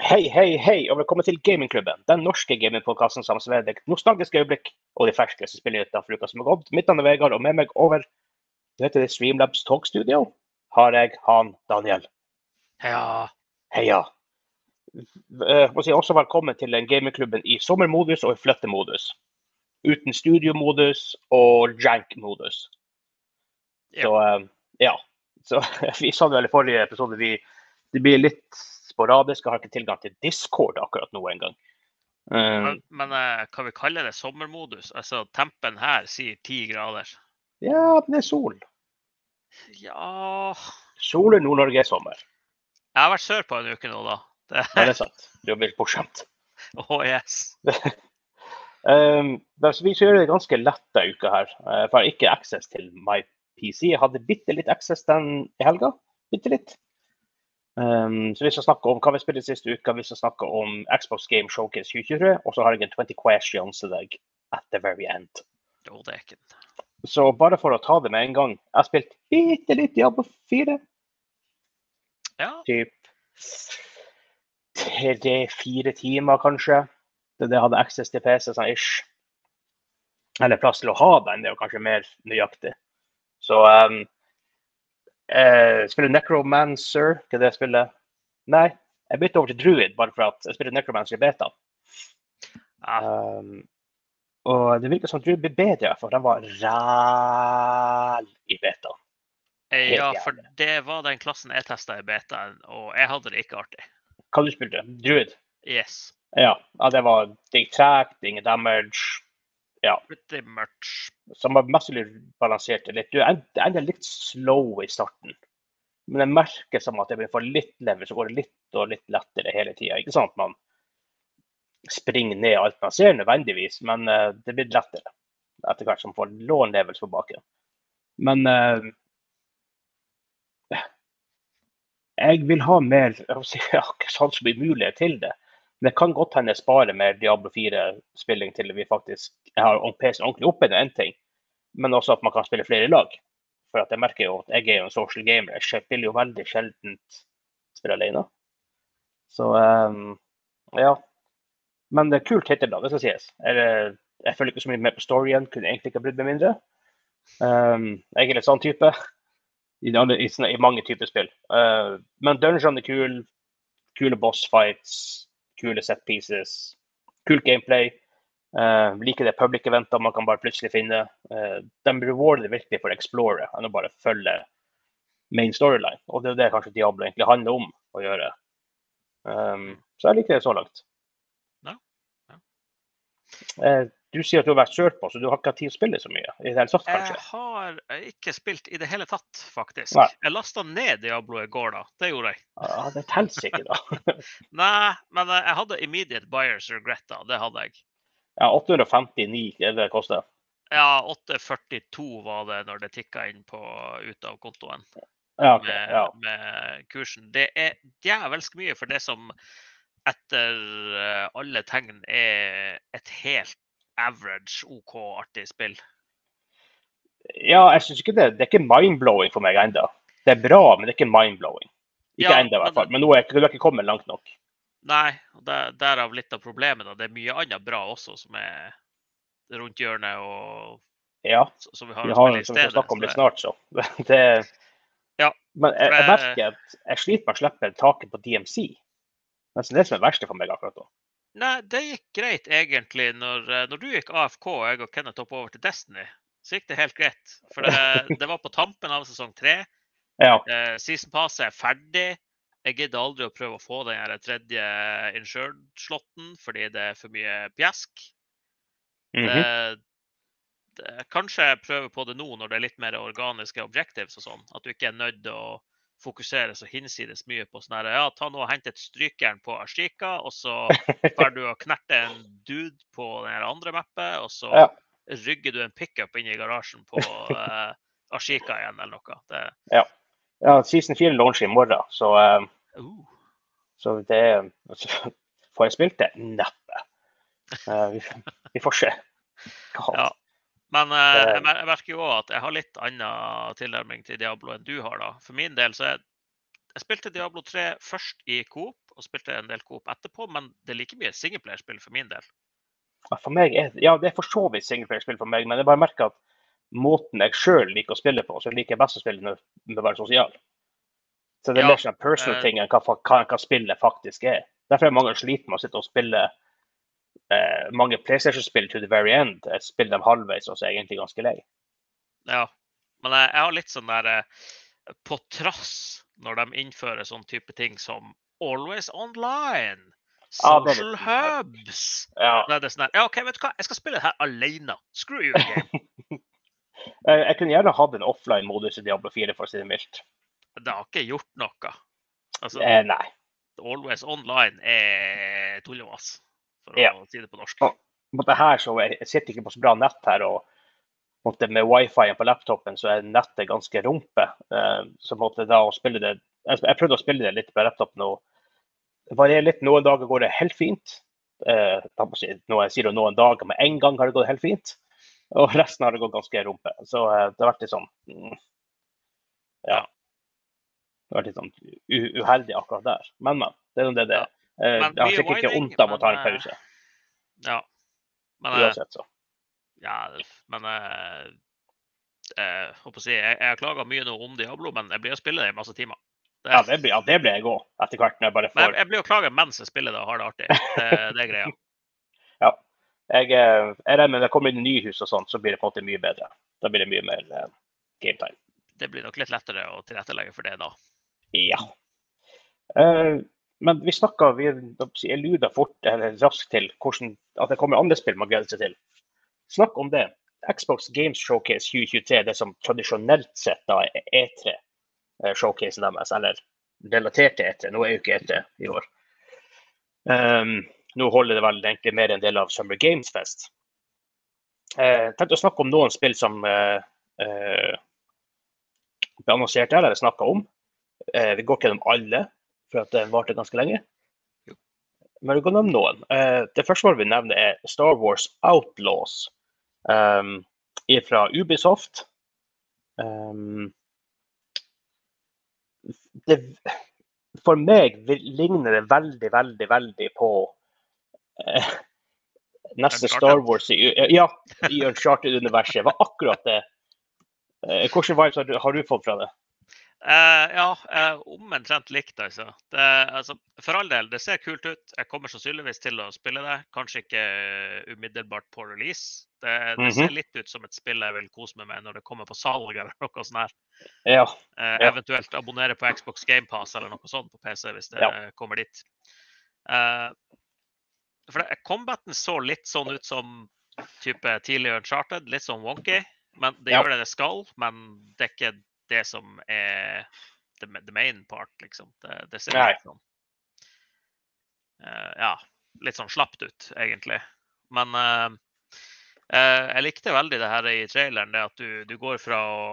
Hei, hei, hei, og velkommen til Gamingklubben. Den norske gamingpodkasten som med deg nostalgiske øyeblikk og de ferskeste spillnyhetene for uka som har gått. Mitt navn er Vegard, og med meg over du heter det Streamlabs Talkstudio har jeg han Daniel. Heia. Heia. Jeg må si også velkommen til den gamingklubben i sommermodus og i flyttemodus. Uten studiomodus og jank-modus. Ja. Så eh, ja. Så vi sa vel i forrige episode, vi, det blir litt sporadisk. Jeg har ikke tilgang til Discord akkurat nå engang. Uh, Men, men uh, kan vi kalle det sommermodus? Altså, tempen her sier ti grader. ja, men det er sol. Ja Sol i Nord-Norge er sommer. Jeg har vært sørpå en uke nå, da. Det, Ja, det er sant. Du har blitt bortskjemt. oh, yes. Um, vi skal gjøre det ganske lett denne uka her. For jeg har ikke access til my PC. Jeg hadde bitte litt access den i helga. Bitte litt. Um, så vi skal snakke om hva vi spilte siste uke, Vi skal snakke om Xbox Game Showcase 2023. Og så har jeg en 20 questions til deg at the very end. Jo, det er ikke Så bare for å ta det med en gang. Jeg har spilt bitte litt Diablo 4. Ja. Typ tre-fire timer, kanskje. Det det jeg hadde access til PC, sånn ish. Eller plass til å ha den, det er jo kanskje mer nøyaktig. Så um, eh, Spiller Necromancer, hva er det jeg spiller? Nei, jeg bytte over til Druid bare for at jeg spiller Necromancer i beta. Um, og det virker som Druid blir bedre, for den var ræl i beta. Helt ja, for det var den klassen jeg testa i beta, og jeg hadde det ikke artig. Hva du spilte Druid? Yes. Ja, ja det var det gikk tregt, ingen damage. Ja. Pretty much. Som var mest balansert litt. Du er en- det er enda litt slow i starten. Men jeg merker som at jeg vil få litt level, så går det litt og litt lettere hele tida. Ikke sant at man springer ned alt man ser nødvendigvis, men uh, det blir lettere etter hvert som man får lån level på baken. Men uh, jeg vil ha mer Jeg si, jeg har ikke sånn så mye mulighet til det. Men det kan godt hende jeg sparer mer Diablo 4-spilling til vi faktisk har PC ordentlig oppe, det er én ting. Men også at man kan spille flere lag. For jeg merker jo at jeg er jo en social gamer. Jeg spiller jo veldig sjeldent spille alene. Så um, ja. Men det er kult hittil, da, det skal sies. Jeg, jeg følger ikke så mye med på storyen. Kunne egentlig ikke brydd meg mindre. Um, jeg er litt sånn type. I, i, i mange typer spill. Uh, men dungeon er kul. Kule boss fights. Kule set pieces. Kult gameplay. Uh, liker det public-eventer man kan bare plutselig finne. Uh, de rewarder virkelig for å explore enn å bare følge main storyline. Og det er det kanskje Diablo egentlig handler om å gjøre. Um, så jeg liker det så langt. Ja, ja. Eh, du sier at du har vært sørpå, så du har ikke hatt tid å spille så mye? I det hele tatt, kanskje? Jeg har ikke spilt i det hele tatt, faktisk. Nei. Jeg lasta ned Diablo i går, da. Det gjorde jeg. Ja, det teller ikke, da. Nei, men eh, jeg hadde immediate buyers regret, da. Det hadde jeg. Ja, 859 er det det koster. Ja, 8,42 var det når det tikka inn på ut av kontoen Ja, ok. Ja. med kursen. Det er djevelsk mye for det som etter eh, alle tegn er et helt average OK artig spill. ja, jeg syns ikke det Det er ikke mind-blowing for meg ennå. Det er bra, men det er ikke mind-blowing. Ikke Ja, ennå, i hvert fall. Men nå er du ikke kommet langt nok. Nei, og der, derav litt av problemet. da. Det er mye annet bra også som er rundt hjørnet og Ja. som vi har Vi har som vi skal snakke om litt snart, så. Det, Ja, men jeg, jeg merker at jeg sliter med å slippe taket på DMC. Det er det som er verste for meg akkurat nå. Nei, det gikk greit egentlig når, eh, når du gikk AFK og jeg og Kenneth hoppa over til Destiny. Så gikk det helt greit. For det, det var på tampen av sesong tre. Ja. Eh, season passet er ferdig. Jeg gidder aldri å prøve å få den her tredje insured-slåtten fordi det er for mye pjask. Mm -hmm. det, det, kanskje jeg prøver på det nå når det er litt mer organiske objectives og sånn. At du ikke er nødt til å fokusere så hinsides mye på sånn her Ja, ta nå og hent et strykjern på Ashika, og så drar du og knerte en dude på den andre mappet, og så Ja. rygger du en pickup inn i garasjen på uh, Ashika igjen, eller noe. Det, ja, season 4 launcher i morgen, så, uh, uh, så det altså, Får jeg spilt det? Neppe. Uh, vi, vi får se. Ja. Men eh, jeg, mer merker jo òg at jeg har litt annen tilnærming til Diablo enn du har. da. For min del så er Jeg spilte Diablo 3 først i Coop, og spilte en del Coop etterpå, men det er like mye singleplayerspill for min del. For meg er, ja, det er for så vidt singleplayerspill for meg, men jeg bare merker at måten jeg sjøl liker å spille på, så liker jeg best å spille med, jeg være sosial. Så det er Ja, mer sånn personal eh, ting enn hva, hva, hva spillet faktisk er. Derfor er mange sliter med å sitte og spille eh, mange PlayStation-spill to the very end. Jeg spiller dem halvveis, og så er egentlig ganske lei. Ja. Men jeg, jeg har litt sånn der eh, På trass når de innfører sånn type ting som Always Online, Social ah, Hubs Ja. Da er det sånn her Ja, OK, vet du hva, jeg skal spille det her alene. Screw you game. Jeg, jeg kunne gjerne hatt en offline-modus i Diablo 4, for å si det mildt. Det har ikke gjort noe. Altså, Eh, nei. Always Online er tullevass, for Ja. å si det på norsk. Og, På det her så jeg, sitter ikke på så bra nett her, og på måte, med wifi på laptopen så er nettet ganske rumpe. Eh, så måte da å spille det Jeg, prøvde å spille det litt på laptopen, og det varierer litt. Noen dager går det helt fint. Eh, når jeg sier det noen dager, men en gang har det gått helt fint. Og resten har det gått ganske rumpe. Så eh, det har vært litt sånn mm, Ja. Det har vært litt sånn uheldig akkurat der. Men, men. Det er nå det det er. Eh, Men jeg har sikkert ikke vondt av å ta en eh, pause. Ja. Men, eh, Uansett, så. ja, men eh, eh, håper å si, jeg, jeg har klaga mye nå om Diablo, men jeg blir å spille det i masse timer. Det, Ja, det blir, ja, det blir jeg òg, etter hvert. når jeg bare men jeg, jeg blir å klage mens jeg spiller det og har det artig. Det, det er greia. ja. Jeg, eh, jeg regner med når jeg kommer inn i nyhus og sånt, så blir det på en måte mye bedre. Da blir det mye mer eh, game time. Det blir nok litt lettere å tilrettelegge for det da. Ja. Eh, men vi snakka jeg luda fort eller raskt til hvordan, at det kommer andre spill man gleder seg til. Snakk om det. Xbox Games Showcase 2023, det som tradisjonelt sett da er E3-showcasen deres, eller relatert til E3. Nå er jo ikke E3 i år. Um, nå holder det vel egentlig mer en del av Summer Games Fest. Eh, Jeg tenkte å snakke om noen spill som uh, uh, ble annonsert der, eller snakka om. Eh, vi går ikke gjennom alle, for at det varte ganske lenge. Jo. Men du kan nevne noen. Eh, det første vi nevner, er Star Wars Outlaws um, fra Ubisoft. Um, det, for meg ligner det veldig, veldig, veldig på eh, neste Uncharted. Star Wars i, ja, i Uncharted-universet. var akkurat det. Eh, Hvilke vibes har du, har du fått fra det? Eh, ja, eh, omtrent likt, altså. Det, altså. For all del, det ser kult ut. Jeg kommer sannsynligvis til å spille det. Kanskje ikke umiddelbart på release. Det, det Mhm. ser litt ut som et spill jeg vil kose meg med når det kommer på salg eller noe sånt. her. Ja. Eh, Eventuelt abonnere på Xbox GamePass eller noe sånt på PC hvis det Ja. kommer dit. Eh, for det, Combaten så litt sånn ut som type tidligere Uncharted, litt sånn wonky. Men det Ja. gjør det det skal, men det er ikke det som er the, the main part, liksom. Det, det ser Nei. litt sånn uh, Ja, litt sånn slapt ut, egentlig. Men uh, uh, jeg likte veldig det her i traileren, det at du, du går fra å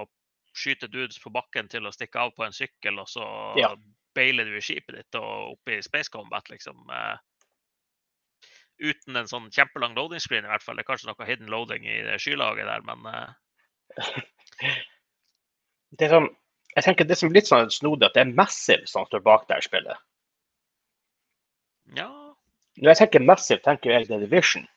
skyte dudes på bakken til å stikke av på en sykkel, og så Ja. beiler du i skipet ditt og opp i Space Combat, liksom. uten en sånn kjempelang loading screen, i hvert fall. Det er kanskje noe hidden loading i det skylaget der, men Det er sånn, jeg tenker det som er litt sånn snodig, at det er Massive som står bak det her spillet. ja. Når jeg tenker Massive, tenker jeg The Division.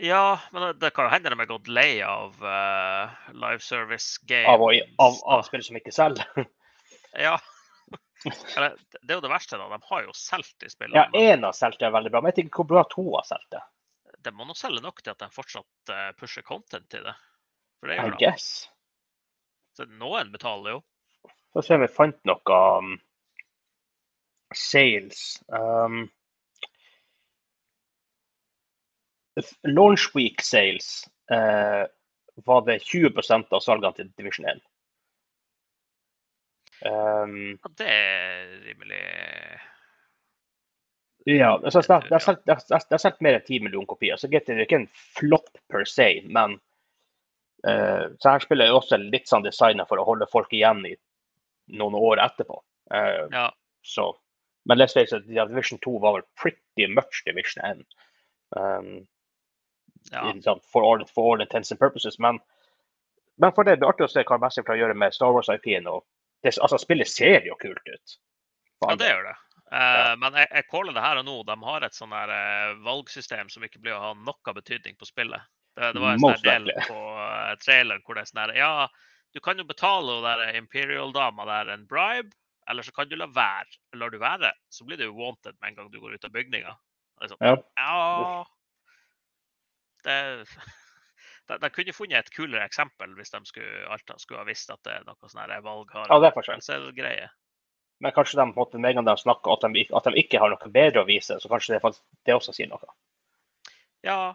Ja, men det, kan jo hende de er gått lei av uh, live service games. Av, av, av spill som ikke selger. Ja. Eller, det er jo det verste, da. De har jo solgt de spillene. Ja, én har solgt det veldig bra, men jeg vet ikke hvor bra to har solgt det. De må nå selge nok til at de fortsatt eh, pusher content til det. For det I gjør de. guess. Så noen betaler jo. Få se om jeg fant noe um, sales. Um, launch week sales uh, var det 20% av salgene til Division 1. Um, Ja, det er rimelig Ja, det har solgt- mer enn 10 millioner kopier, så det er ikke en flopp per se. Men så her spiller jeg også litt sånn designa for å holde folk igjen i noen år etterpå. Eh, Ja. så, men let's face it, Division 2 var vel pretty much Division 1. Um, ja. sånn, for, all, for all intents and purposes. Men, men for det, det er artig å se hva Massive klarer å gjøre med Star Wars-IP-en. altså, Spillet ser jo kult ut. Ja, det gjør det. Uh, Men jeg, jeg caller det her og nå. De har et sånn uh, valgsystem som ikke blir å ha noe betydning på spillet. Det, det var en sånn del på uh, traileren hvor det er sånn her Ja, du kan jo betale hun der Imperial-dama der en bribe, eller så kan du la være. Lar du være, så blir du wanted med en gang du går ut av bygninga. Sånn, ja. ja det, de, de, kunne funnet et kulere eksempel hvis de skulle, Alta skulle ha visst at det er noe sånn valg har ja, det greie. Men kanskje de, på en gang de snakker at de, at de, ikke har noe bedre å vise, så kanskje det, det også sier noe. Ja,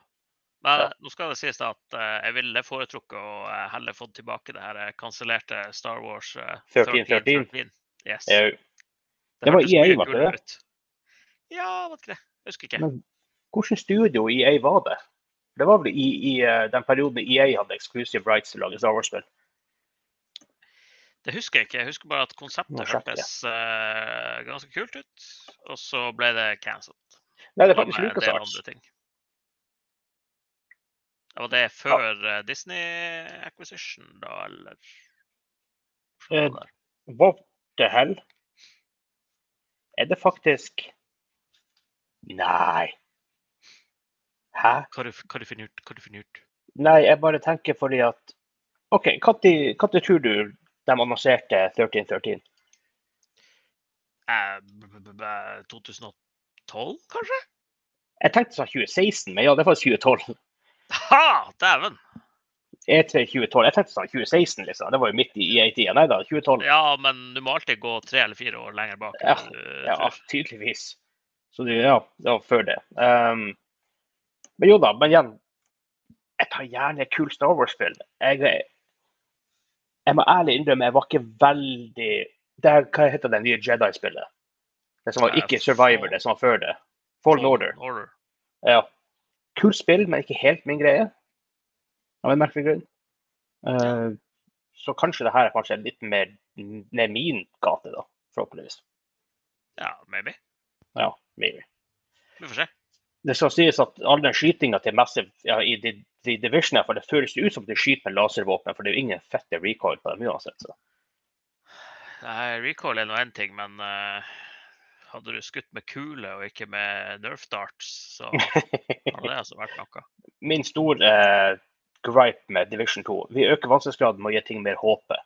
men ja. nå skal det sies at uh, jeg ville foretrukket å uh, heller fått tilbake det her kansellerte Star Wars uh, 1313. Yes. Det, det var EA, var det det? Ja, var ikke det? Jeg husker ikke. Men hvilket studio EA var det? Det var vel i, i den perioden EA hadde exclusive rights til å lage Star Wars-spill? Det husker jeg ikke. Jeg husker bare at konseptet hørtes uh, ganske kult ut. Og så ble det cancelled. Nei, det er faktisk LucasArts. Var det før ja. Eh, Disney Acquisition, da, eller? Uh, what the hell? Er det faktisk Nei. Hæ? Hva har du funnet ut? Hva du funnet ut? Nei, jeg bare tenker fordi at OK, når tror du de annonserte 1313? Uh, 2012, kanskje? Jeg tenkte sånn 2016, men ja, det var 2012. Ha, dæven! E3 2012. Jeg tenkte sånn 2016, liksom. Det var jo midt i EA-tida. Nei da, 2012. Ja, men du må alltid gå tre eller fire år lenger bak. Ja, ja tydeligvis. Så det, ja, det var før det. Um, men jo da, men igjen. Jeg tar gjerne kul Star Wars-spill. Jeg, jeg må ærlig innrømme, jeg var ikke veldig det er, Hva heter det nye Jedi-spillet? Det som var ikke Survivor, det som var før det. Fallen Order. Order. Ja. Kult spill, men ikke helt min greie. Av en merkelig grunn. Uh, så kanskje det her er kanskje litt mer ned min gate, da. Forhåpentligvis. Ja, maybe. Ja, maybe. Vi får se. Det skal sies at all den skytinga til Massive ja, i The Division for det føles ut som de skyter med laservåpen, for det er jo ingen fette recoil på dem uansett. Så. Nei, recoil er nå én ting, men uh, hadde du skutt med kule og ikke med nerf darts, så hadde det altså vært noe. Min store uh, gripe med Division 2 Vi øker vanskelighetsgraden med å gi ting mer håpe.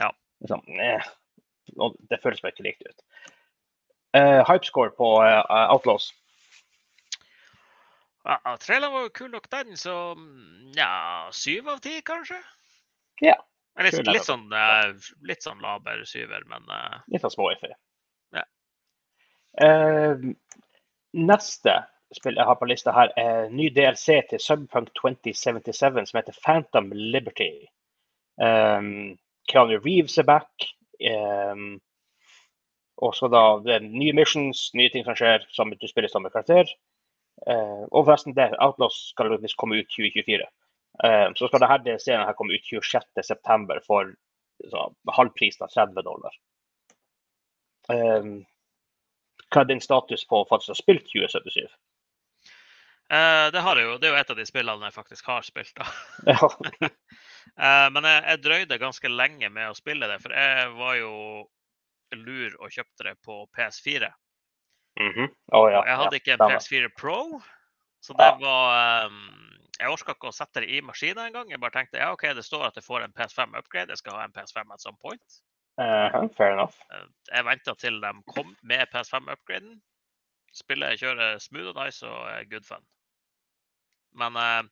Ja. Liksom, eh, det føles bare ikke likt ut. Uh, hypescore på uh, Outlaws ja, traileren var jo kul nok, den, så ja, syv av ti, kanskje? Ja. Litt, litt, sånn, uh, litt sånn laber syver, men uh, Litt sånn småiffig. Ja. Uh, neste spill jeg har på lista her, er ny DLC til Subpunk 2077 som heter Phantom Liberty. Um, Keanu Reeves er back. Um, og så da det er nye missions, nye ting som skjer, som du spiller samme karakter. Uh, og forresten, det, Outlaws skal visst komme ut 2024. Uh, eh, så skal denne DLC-en komme ut 26.9. for så, halv pris, da, 30 dollar. Um, hva er din status på faktisk å ha spilt 2077? Uh, det har jeg jo. Det er jo et av de spillene jeg faktisk har spilt. da. Ja. uh, men jeg, jeg, drøyde ganske lenge med å spille det, for jeg var jo lur og kjøpte det på PS4. Mm -hmm. oh, ja. Jeg hadde ikke en PS4 Pro, så det var um, Jeg orka ikke å sette det i maskinen engang. Jeg bare tenkte ja, OK, det står at jeg får en PS5 upgrade, jeg skal ha en PS5 at some point. Uh fair enough. Eh, jeg venta til de kom med PS5-upgraden. Spillet kjører smooth og nice og good fun. Men uh,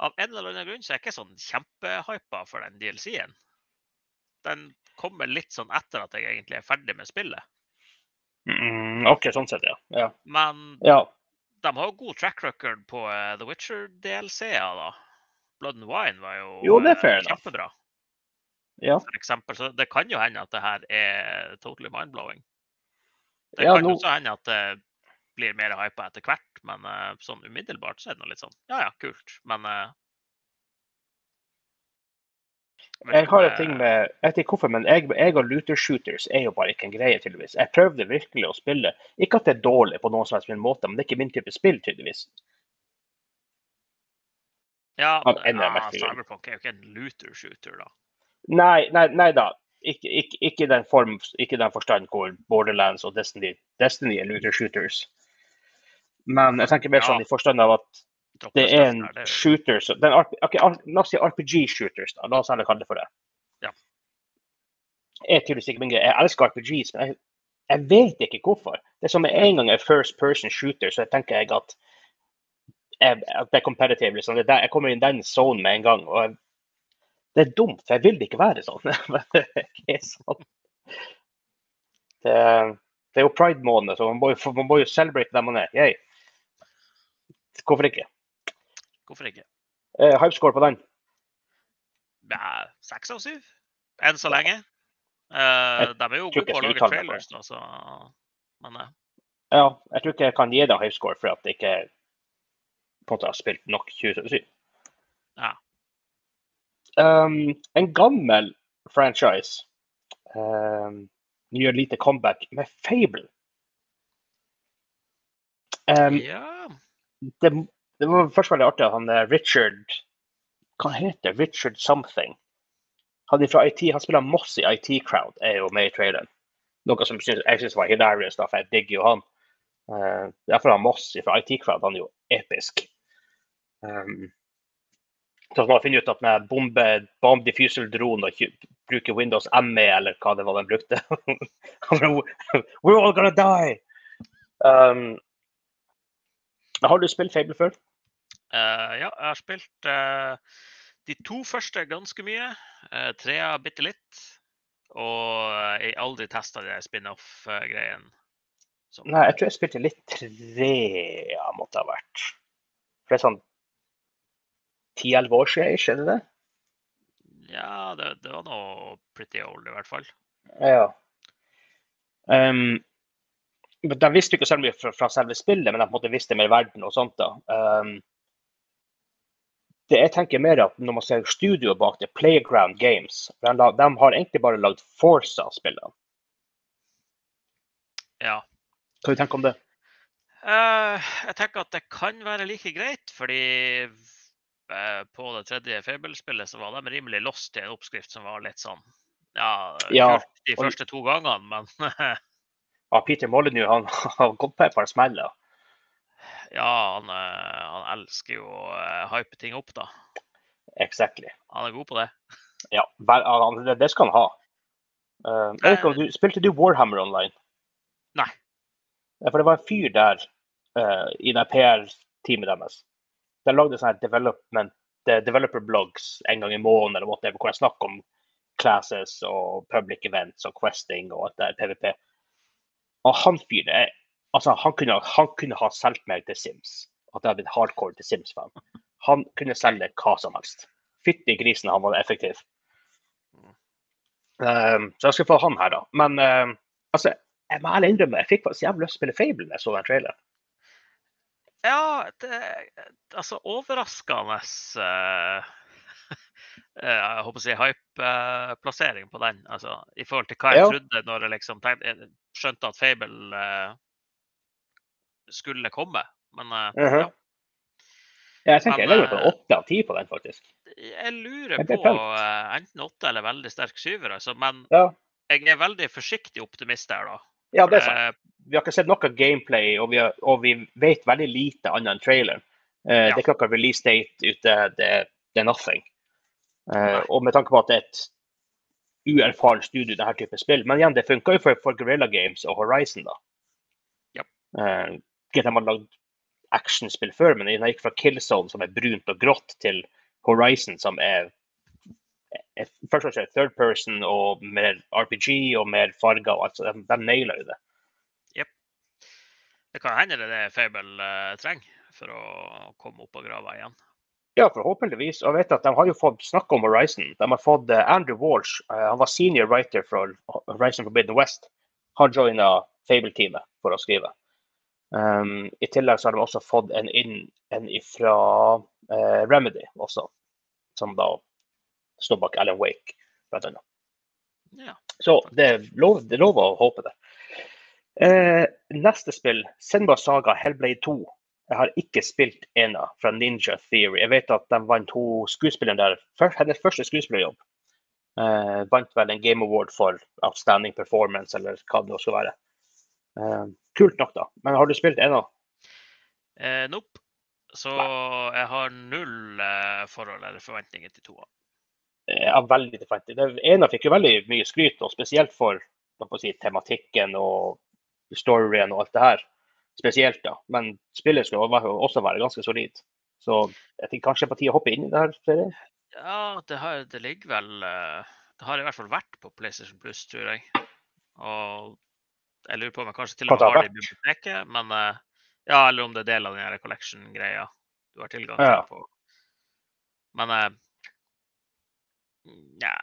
av en eller annen grunn så er jeg ikke sånn kjempehypa for den DLC-en. Den kommer litt sånn etter at jeg egentlig er ferdig med spillet. Mm, OK, sånn sett, ja. ja. Men ja. de har jo god track record på uh, The Witcher-DLC-er, da. Blood and Wine var jo, jo det er fair, kjempebra. Ja. For eksempel, så det kan jo hende at det her er totally mind-blowing. Det ja, kan no... også hende at det blir mer hypa etter hvert, men uh, sånn umiddelbart så er det noe litt sånn ja ja, kult. Men Jeg har en ting med Jeg vet ikke hvorfor, men jeg, jeg og looter shooters er jo bare ikke en greie, tydeligvis. Jeg prøvde virkelig å spille. Ikke at det er dårlig på noen som helst måte, men det er ikke min type spill, tydeligvis. Ja, ja Cyberpunk er jo ikke en looter shooter, da. Nei, nei, nei da. ikke, ikke, ikke, den form, ikke den forstand hvor Borderlands og Destiny, Destiny er looter shooters. Men jeg tenker mer sånn i forstand av at det er en er shooter den, La oss si RPG-shooters, da. La oss heller kalle det for det. Ja. Jeg er. Jeg elsker RPGs, men jeg, jeg vet ikke hvorfor. Det er som med en gang er first person shooter, så tenker jeg at, jeg, at det er competitive. Liksom. Er jeg kommer i den sonen med en gang. og jeg, Det er dumt, for jeg vil ikke være sånn. Men det er ikke sånn. Det, det er jo pride-måned, så man må, jo, man må jo celebrate der man er. Yay. Hvorfor ikke? Hvorfor ikke? Eh, Hypescore på den? Ja, Seks av syv, enn så lenge. Eh, de er jo gode på å lage trailers, da, så Men eh, Ja, jeg tror ikke jeg kan gi deg hypescore for at jeg ikke på en måte har spilt nok 2077. Ja. Um, en gammel franchise um, gjør lite comeback med Fable. Um, ja det, det var først veldig artig at han eh, Richard Hva heter Richard something? Han fra IT, han spiller Moss i IT Crowd, er jo med i traileren. Noe som jeg syns var hilarious, da, for jeg digger jo han. Uh, derfor han Moss fra IT Crowd, han er jo episk. Um, så man finner ut at man bombe, bomb diffusal drone og bruker Windows ME, eller hva det var den brukte We're all gonna die! Um, har du spilt Fable før? Uh, ja, jeg har spilt uh, de to første ganske mye. Uh, trea bitte litt. Og jeg har aldri testa de spin-off-greiene. Nei, jeg tror jeg spilte litt trea, måtte ha vært. For det er sånn ti-elleve år siden, ikke er det det? Ja, det, det var noe pretty old, i hvert fall. Ja. Um, men de visste ikke så mye fra, fra selve spillet, men de på en måte visste mer verden og sånt. da. Um, det jeg tenker mer at Når man ser studioet bak det, Playground Games, de, de har egentlig bare lagd Forza-spillene. Ja. Hva du tenke om det? Uh, jeg tenker at det kan være like greit, fordi på det tredje Fable-spillet så var de rimelig lost til en oppskrift som var litt sånn Ja, Ja, kult de første to gangene, men Ja, Peter Molyneux han har gått på et par smeller. ja, han, eh, han elsker jo å eh, hype ting opp, da. Exactly. Han er god på det. Ja, det, det skal han ha. Uh, om du, spilte du Warhammer online? Nei. For det var en fyr der uh, i det PR-teamet deres. De lagde sånne development, developer blogs en gang i måneden eller whatever, hvor de snakker om classes og public events og questing og alt det PVP. Og han fyren altså, han, kunne, han kunne ha solgt meg til Sims. At jeg hadde blitt hardcore til Sims-fan. Han kunne selge hva som helst. Fytti grisen, han var effektiv. Um, så jeg skal få han her, da. Men um, altså, jeg må ærlig innrømme, jeg fikk faktisk jævlig lyst til å spille Fable da jeg så den traileren. Ja, det Altså overraskende eh, eh, Jeg håper å si hype-plassering på den. Altså, I forhold til hva jeg Ja. trodde når jeg liksom tenkte, jeg skjønte at Fable uh, skulle komme. Men uh, uh -huh. Ja, jeg tenker jeg Men, legger meg på eh, åtte av ti på den, faktisk. jeg lurer Jeg på eh, enten åtte eller veldig sterk syver. Altså, men Ja, jeg er veldig forsiktig optimist der, da. ja det er sant. Vi har ikke sett noe gameplay, og vi, har, og vi vet veldig lite annet enn traileren. Eh, Ja. Det er ikke noe release date ute, det, det er nothing. Eh, og med tanke på at det er et uerfaren studio, denne type spill. Men igjen, det funka jo for, for Guerrilla Games og Horizon, da. Ja. Eh, de har lagd actionspill før, men de gikk fra Killzone, som er brunt og grått, til Horizon, som er er- Først og fremst third person og mer RPG og mer farger. og alt, så De, de nailer jo det. Det kan hende det er det Fable eh, trenger for å komme opp av grava igjen. Ja, forhåpentligvis. Og jeg vet at De har jo fått snakke om Horizon. De har fått eh, Andrew Walsh, eh, han var senior writer for Horizon Forbidden West. Han joina Fable-teamet for å skrive. Um, I tillegg så har de også fått en inn en fra Remedy også, som da står bak Alan Wake, blant annet. Ja. Så det er lov, det er lov å håpe det. Eh, neste spill, Senba Saga Hellblade 2. Jeg har ikke spilt ena fra Ninja Theory. Jeg vet at de vant to skuespillere der. Først, hennes første skuespillerjobb. Eh, vant vel en Game Award for outstanding performance, eller hva det nå skal være. Eh, kult nok, da. Men har du spilt ena? Eh, nope. Så jeg har null eh, forhold eller forventninger til toa. Jeg har veldig lite Ena fikk jo veldig mye skryt, og spesielt for si, tematikken og storyen og alt det her. Spesielt, da. Men spillet skal også være ganske solid. Så jeg tenker kanskje på tide å hoppe inn i det her serien. Ja, det, har, det ligger vel eh, Det har i hvert fall vært på PlayStation Plus, tror jeg. Og jeg lurer på om jeg kanskje til og med har det i biblioteket. Men eh, ja, eller om det er del av den her collection-greia du har tilgang til. Ja. på. Men eh, ja,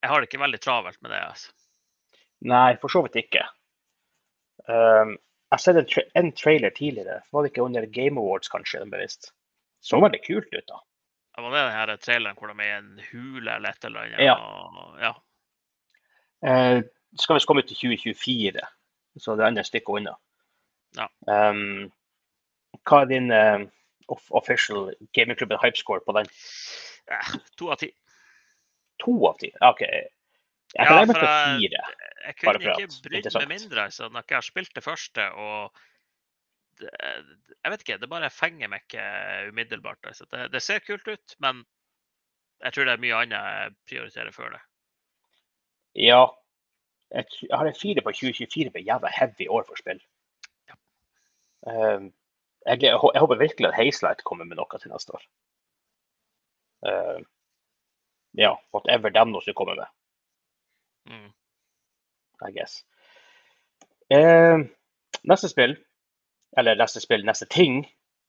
Jeg har det ikke veldig travelt med det. altså. Nei, for så vidt ikke. Um, jeg har sett en, tra en trailer tidligere. Var det ikke under Game Awards, kanskje? den bevisst? Så veldig kult ut, da. Det var det den her traileren hvor de er i en hule eller et eller annet. Ja. og- ja. Eh, skal visst komme ut i 2024, så det et stykke unna. Ja. Um, hva er din uh, off official gamingklubben hypescore på den? Eh, To av ti. To av ti? OK. Jeg kan Ja, jeg- fire. Jeg kunne ikke brydd meg mindre altså, når jeg har spilt det første. og det, Jeg vet ikke, det bare fenger meg ikke umiddelbart. Altså. Det, det ser kult ut, men jeg tror det er mye annet jeg prioriterer før det. Ja. Jeg har en fire på 2024 blir jævla heavy år for spill. Ja. Um, jeg, jeg, jeg håper virkelig at Hazelight kommer med noe til neste år. Um, ja, whatever dem nå skal komme med. Mm. I guess. Eh, neste spill, eller neste spill, neste ting,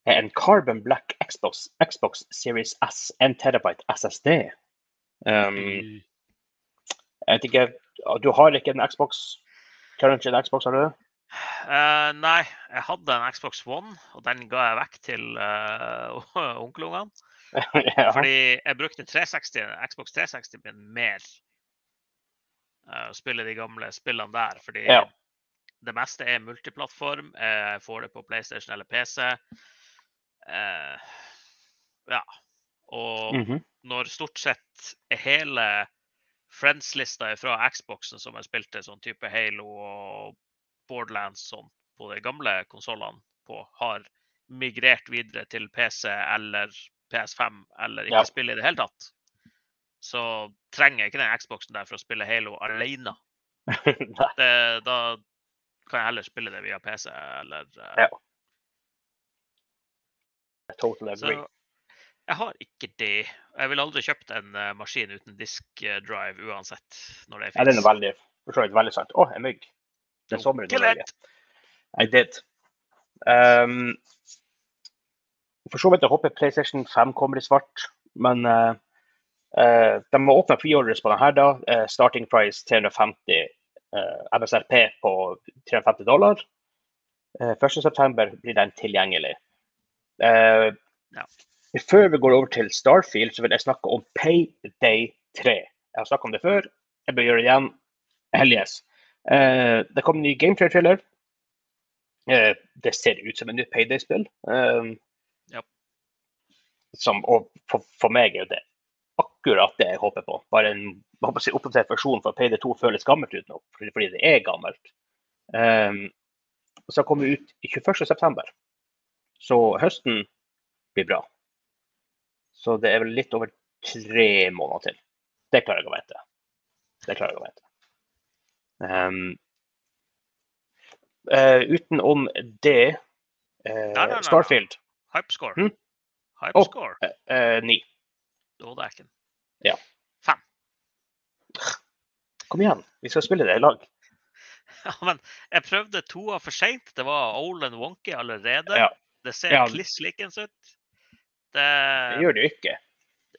er en Carbon Black Xbox, Xbox Series S 1 terabyte SSD. Um, jeg vet ikke, du har ikke en Xbox? Current en Xbox, har du det? Eh, nei, jeg hadde en Xbox One, og den ga jeg vekk til uh, onkelungene. ja. Fordi jeg brukte 360, Xbox 360 min mer. Eh, Å spille de gamle spillene der. Fordi Ja. det meste er multiplattform. Jeg får det på PlayStation eller PC. Eh, ja. Og Mhm. når stort sett hele friends-lista fra Xboxen som jeg spilte, sånn type Halo og Borderlands sånn, på de gamle konsollene på, har migrert videre til PC eller PS5 eller ikke Ja. spille i det hele tatt, så trenger jeg ikke den Xboxen der for å spille Halo alene. Det, da kan jeg heller spille det via PC eller uh... Ja. I agree. Så jeg har ikke det. Jeg ville aldri kjøpt en uh, maskin uten disk eh, drive uansett, når det Ja, det er veldig, for så vidt veldig sant. Å, en mygg. Det er sommer i Norge. I did. Um, for så vidt jeg håper PlayStation 5 kommer i svart, men eh, de har åpne preorders på denne. da. Eh, starting price 350 uh, MSRP på 350 dollar. Uh, 1.9 blir den tilgjengelig. Eh, Ja. Før vi går over til Starfield, så vil jeg snakke om Payday 3. Jeg har snakket om det før. Jeg bør gjøre det igjen. Hell yes. Uh, det kom en ny gameplay-trailer. Uh, det ser ut som en nytt Payday-spill. Um, Ja. som, og for, for meg er det akkurat det jeg håper på. Bare en si, oppdatert versjon for Payday 2 føles gammelt ut nå, fordi, det er gammelt. Um, og så kommer det ut i 21.9. Så høsten blir bra. Så det er vel litt over tre måneder til. Det klarer jeg å vente. Det klarer jeg å vente. Um, uh, utenom det uh, Nei, nei, nei. Starfield Hypescore. Mm. Hypescore. eh, uh, ni. Dådæken. Ja. Fem. Kom igjen, vi skal spille det i lag. Ja, men jeg prøvde to av for seint. Det var old and wonky allerede. Ja. Det ser Ja. kliss likens ut. Det, Det gjør det jo ikke.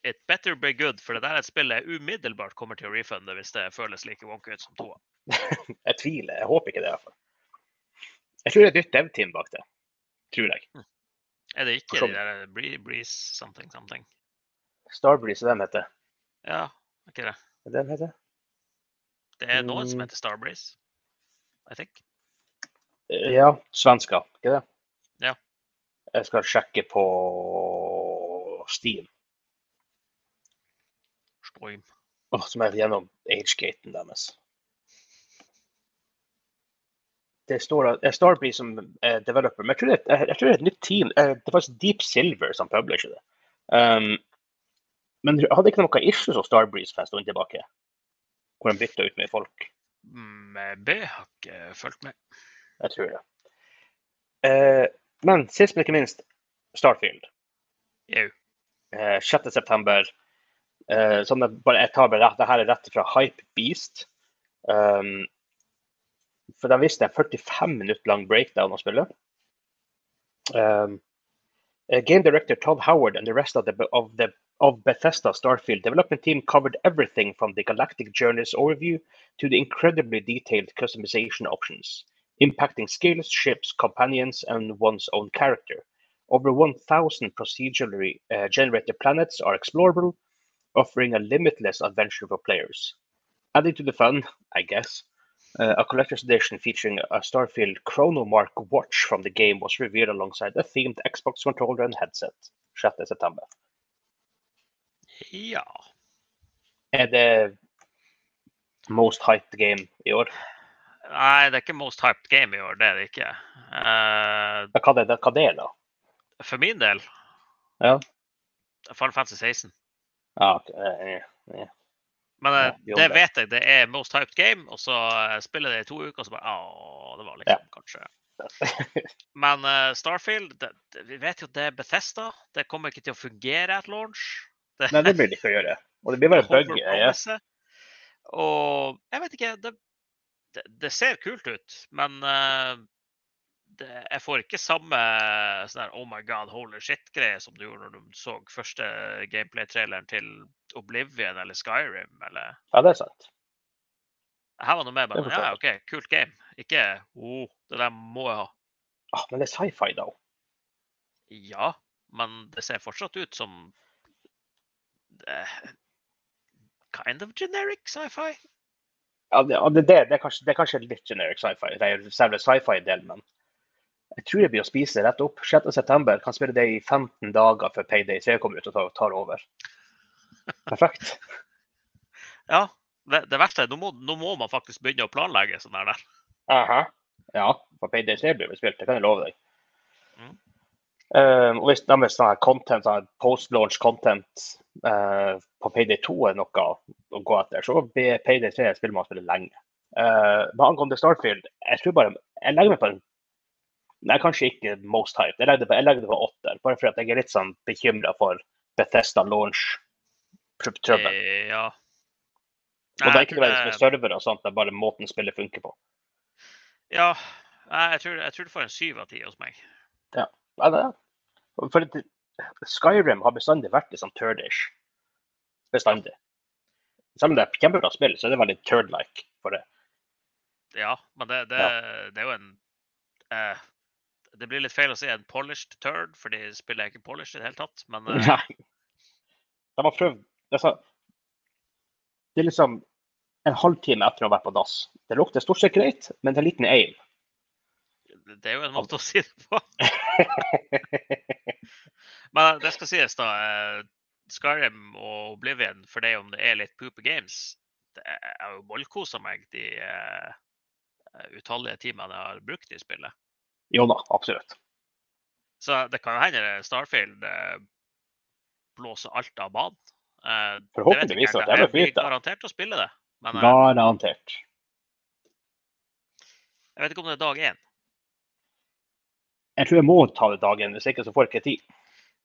It better be good, for det der er et spill jeg umiddelbart kommer til å refunde hvis det føles like wonky ut som toa. Jeg tviler. Jeg håper ikke det. i hvert fall. Jeg tror det er et nytt dev-team bak det. Tror jeg. Er det ikke Forstår. de der Breeze something something? Starbreeze den heter. Ja, er ikke det? Det den heter? Det er noen som Mm. heter Starbreeze. I think. Eh, Ja, svenska, ikke det? Ja. Jeg skal sjekke på Steam. Storm. Oh, som er gjennom agegaten deres. Det står at eh, Starbreeze som eh, developer, men jeg tror, det, jeg tror det er et nytt team. Det er faktisk Deep Silver som publisher det. Um, men hadde ikke noe issues hos Starbreeze for en stund tilbake? Hvor de bytta ut med folk? Det B har ikke fulgt med. Jeg tror det. Eh, men sist, men ikke minst, Starfield. Jau. Eh, 6.9. Eh, sånn at bare, jeg tar bare rett, det her er rett fra Hype Beast. Um, for de viste en 45 minutter lang breakdown av spillet. Um, uh, game director Todd Howard and the rest of the of the of Bethesda Starfield development team covered everything from the Galactic Journeys overview to the incredibly detailed customization options, impacting skills, ships, companions, and one's own character. Over 1,000 procedurally uh, generated planets are explorable, offering a limitless adventure for players. Adding to the fun, I guess, uh, a collector's edition featuring a Starfield Chronomark watch from the game was revealed alongside a themed Xbox controller and headset 6. september. Ja. Er det most hyped game i år? Nei, det er ikke most hyped game i år. Det er det ikke. Uh, Hva det, hva det er da? for min del Ja. Final Fantasy 16. Ja, okay. Men eh, Ja, det vet jeg. Det er most hyped game, og så eh, spiller det i to uker, og så bare Å, det var liksom kanskje eh. Men uh, Starfield, det, vi vet jo at det er Bethesda. Det kommer ikke til å fungere at launch. Nei, det blir det ikke å gjøre. Og det blir bare bug. Ja. Og jeg vet ikke det, det, det ser kult ut, men uh, det, jeg får ikke samme sånn der, oh my god, holy shit-greie som du gjorde når du så første gameplay-traileren til Oblivion eller Skyrim. eller ja, det er sant. Her var noe mer bare ja, OK, kult game. Ikke oh, det der må jeg ha. Ah, men det er sci-fi, da. Ja, men det ser fortsatt ut som kind of generic sci-fi. Ja, det, det, det, det, er kanskje, det er kanskje litt generic sci-fi. Det selve sci-fi-delen, men jeg tror jeg blir å spise rett opp. 6.9. kan spille det i 15 dager før Payday 3 kommer ut og tar, tar over. Perfekt. Ja, det, det verste er nå må, nå må man faktisk begynne å planlegge sånn her der. Aha. Ja, for Payday 3 blir vel spilt, det kan jeg love deg. Eh, og hvis deres sånn her content, sånn post-launch content uh, på Payday 2 er noe å gå etter, så blir Payday 3 et spill man spiller lenge. Uh, men angående Starfield, jeg tror bare Jeg legger meg på en Nei, kanskje ikke most hype. Jeg legger det på, jeg legger det på åtter, bare fordi at jeg er litt sånn bekymra for Bethesda launch-trøbbel. Eh, ja. Og det er ikke nødvendigvis med servere og sånt, det er bare måten spillet funker på. Ja, jeg tror, jeg tror du får en syv av ti hos meg. Ja, det er. For Skyrim har bestandig vært litt sånn turdish. Bestandig. Selv om det er kjempebra spill, så er det veldig turd-like for det. Ja, men det, det, det er jo en eh, Det blir litt feil å si en polished turd, fordi spillet er ikke polished i det hele tatt. Men eh, Nei. De har prøvd altså, Det er liksom en halvtime etter å ha vært på dass. Det lukter stort sett greit, men det er en liten aim. det er jo en måte å si det på. Men det skal sies, da. eh, Skyrim og Oblivion, for det om det er litt poopy games det er- Jeg har jo bollkosa meg de uh, utallige timene jeg har brukt i spillet. Jo da, absolutt. Så det kan jo hende Starfield uh, blåser alt av banen. Eh, jeg Forhåpentligvis Det, det er blir garantert å spille det. Men eh, Garantert. jeg vet ikke om det er dag én. Jeg tror jeg må ta det dagen, hvis ikke så får jeg ikke tid.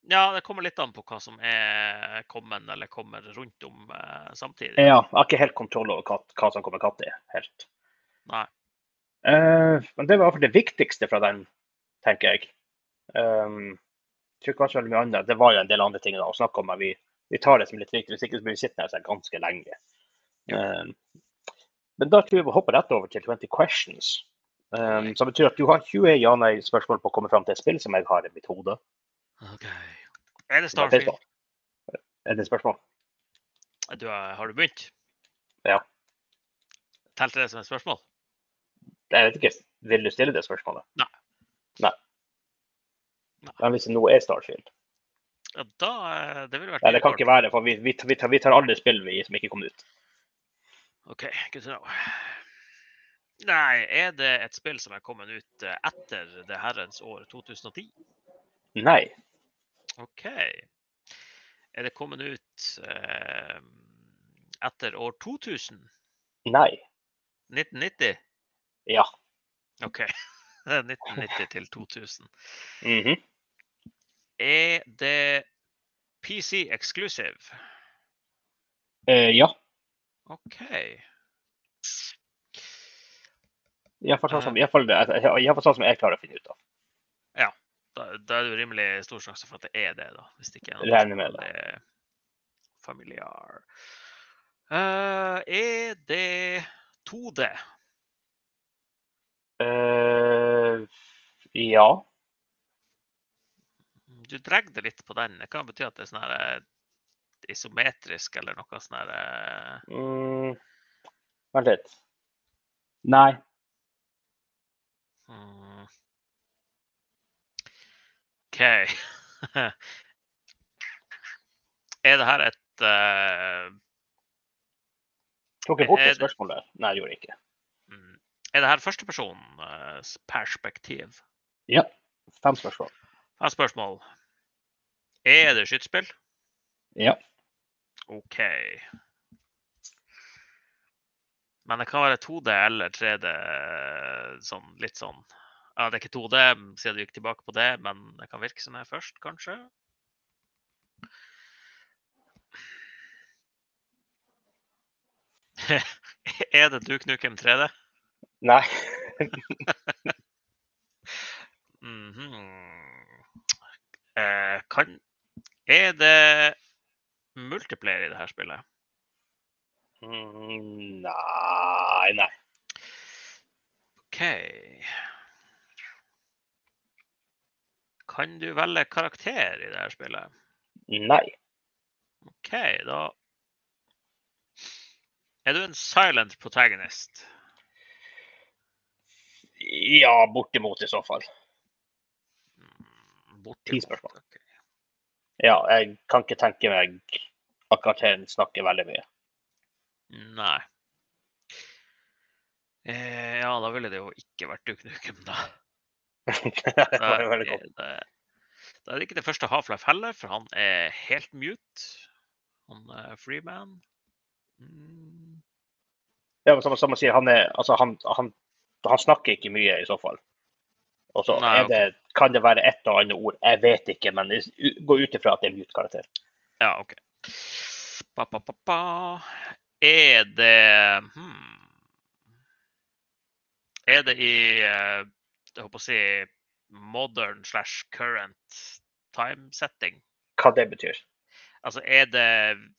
Ja, det kommer litt an på hva som er kommet eller kommer rundt om eh, samtidig. Ja, jeg har ikke helt kontroll over hva, hva som kommer katt i. Helt. Nei. Eh, men det var i hvert fall det viktigste fra den, tenker jeg. Um, jeg tror ikke det var så veldig mye annet. Det var jo en del andre ting da, å snakke om, men vi, vi tar det som litt viktig. Hvis ikke så blir vi sittende her ganske lenge. Um, men da tror jeg vi hopper rett over til 20 questions. Um, som betyr at du har 20 ja-nei-spørsmål på å komme fram til et spill som jeg har i mitt hode. OK. Er det Starfield? Er det et spørsmål? Du, har du begynt? Ja. Telte det som et spørsmål? Jeg vet ikke, Vil du stille det spørsmålet? Nei. Nei. Nei. Men hvis det nå er Starfield? Ja, da eh, Det ville vært Nei, det kan ikke være, for vi, vi, vi, tar, vi tar alle spill vi, som ikke kom ut. OK, good to know. Nei, er det et spill som er kommet ut eh, etter det herrens år 2010? Nei. OK. Er det kommet ut eh, etter år 2000? Nei. 1990? Ja. OK. 1990 til 2000. Mhm. Er det PC exclusive? Eh, ja. OK. Iallfall sånn som, i hvert fall- i hvert fall sånn som jeg klarer å finne ut av. Da, da er det jo rimelig stor sjanse for at det er det, da. Hvis det ikke er noe Regner med det. familiar. Uh, er det 2D? Uh, ja. Du dregg det litt på den. Det kan bety at det er sånn her eh, isometrisk eller noe sånn her eh, Mm, vent litt. Nei. hmm. OK. er det her et uh, Tok jeg bort et spørsmål der? Nei, jeg gjorde jeg ikke. mm, Er det her førstepersonens perspektiv? Ja. Fem spørsmål. Fem spørsmål. Er det skytespill? Ja. OK. Men det kan være 2D eller 3D, sånn litt sånn Ja, det er ikke 2D siden du gikk tilbake på det, men det kan virke som det er først, kanskje? er det Duke Nukem 3D? Nei. Mhm. eh, kan Er det multiplayer i det her spillet? Mm, nei, nei. OK. Kan du velge karakter i det her spillet? Nei. OK, da Er du en silent protagonist? Ja, bortimot i så fall. Mm. Ti spørsmål. Ja, jeg kan ikke tenke meg at karakteren snakker veldig mye. Nei. Eh, ja, da ville det jo ikke vært Duke Nukem, da. Det var jo veldig godt. det, da er ikke det første Half-Life heller, for han er helt mute. Han er freeman. Mm. Ja, men som, som man sier, han, er, altså, han, han, han snakker ikke mye i så fall. Og så det, kan det være et og annet ord. Jeg vet ikke, men gå ut ifra at det er mute-karakter. Ja, OK. Ba, ba, ba. Er det hmm. Er det i eh, jeg håper å si modern slash current time setting? Hva det betyr. Altså er det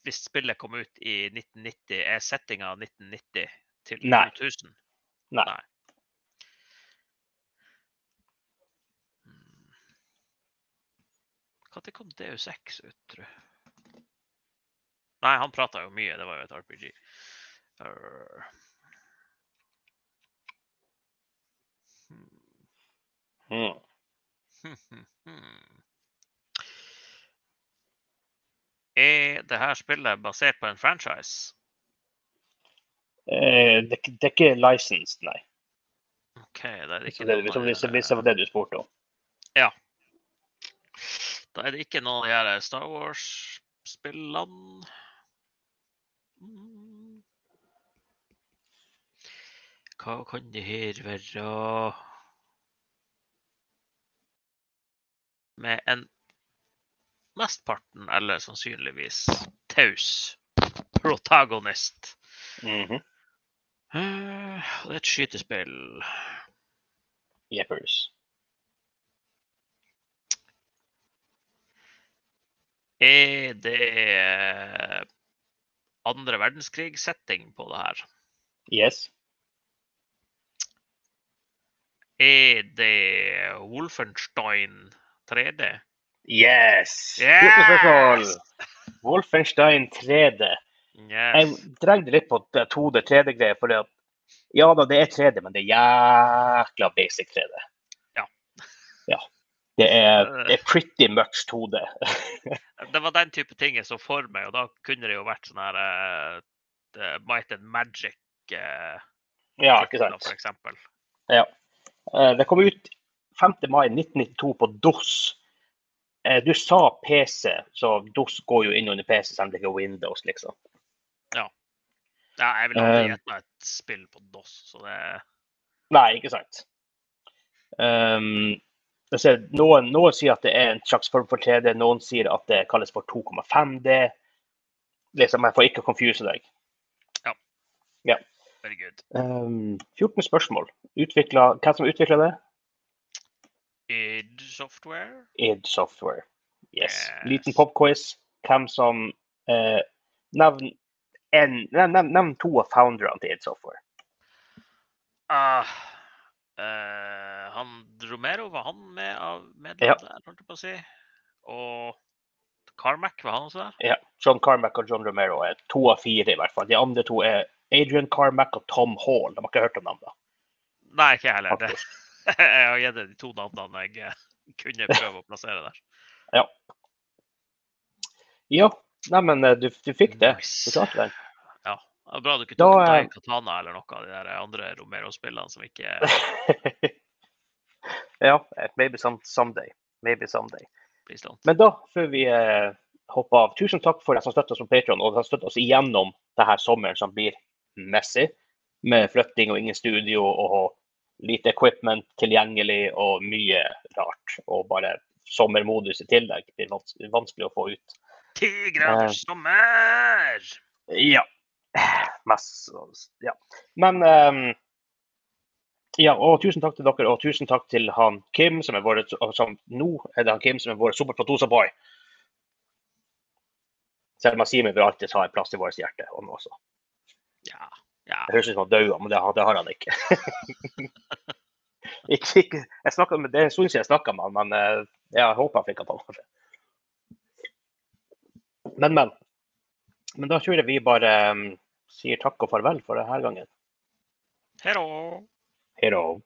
Hvis spillet kom ut i 1990, er settinga 1990 til Nei. 2000? Nei. Nei. Hmm. Når kom DU6 ut, tror jeg? Nei, han prata jo mye. Det var jo et RPG. Uh. Mm. Er det her spillet basert på en franchise? Eh, det, det er ikke licensed, nei. OK, det er ikke det, noe... hvis, det var det du spurte om. Ja. Da er det ikke noen av de her Star Wars-spillene. Mm. Hva kan det her være? Med en mesteparten, eller sannsynligvis taus protagonist. Mm -hmm. Det er et skytespill. Jeppers. Er det andre verdenskrig-setting på det her? Yes. Er det Wolfenstein 3D? Yes! Yes! Wolfenstein 3D. Jeg drengte litt på 2D, 3D-greier. For det at, ja da, det er 3D, men det er jækla basic 3D. Ja. ja. Det er, det er pretty much 2D. Det var den type ting jeg så for meg, og da kunne det jo vært sånn her uh, Might and Magic Uh, Ja, ikke sant. for eksempel. Ja. Det kom ut 5. mai 1992 på DOS. Eh, Du sa PC, så DOS går jo inn under PC, selv om det ikke er Windows, liksom. Ja, jeg vil aldri gjette meg et spill på DOS, så det Nei, ikke sant. Um, ser, noen, noen sier at det er en slags form for 3D, noen sier at det kalles for 2,5D. Liksom, jeg får ikke confuse deg. very good. Um, 14 spørsmål. Utviklet, hvem som utvikla det? Id Software? id Software. Yes. Yes. Liten popquiz. Hvem som eh, Nevn to av founderne til id Software. Uh, uh, han Romero, var han med av medlem Ja. der, holdt jeg på å si? Og Carmack, var han også der? Ja. John Carmack og John Romero er to av fire, i hvert fall. De andre to er Adrian Carmack og Tom Hall. De har ikke hørt om dem, da. Nei, ikke jeg heller. Det, jeg har gitt deg de to navnene jeg eh, kunne prøve å plassere der. Ja, nei, men eh, du, du fikk det. Du klarte den. Ja, det er bra du ikke Da, tok eh, Dai Katana eller noe av de der andre Romero-spillene som ikke ja, maybe some, someday. Maybe someday. Men da, før vi eh, hopper av, tusen takk for deg som støtter oss på Patreon og som støtter oss igjennom denne sommeren som blir messy, med flytting og ingen studio og lite equipment tilgjengelig og mye rart. Og bare sommermodus i tillegg blir vans vanskelig å få ut. Ti graders sommer! Ja. Mest, ja. Men um, ja, og tusen takk til dere, og tusen takk til han Kim, som er vår, som nå er det han Kim som er vår superproducer-boy. Selv om Simen vil alltid ha en plass i vårt hjerte, og nå også. Ja, ja. Det høres ut som han døde, men det, det har han ikke. ikke, ikke med, det er en stund siden jeg snakka med han, men eh, jeg håper han fikk han på, kanskje. Men, men. Men da tror jeg vi bare um, sier takk og farvel for denne gangen. Hello. Då.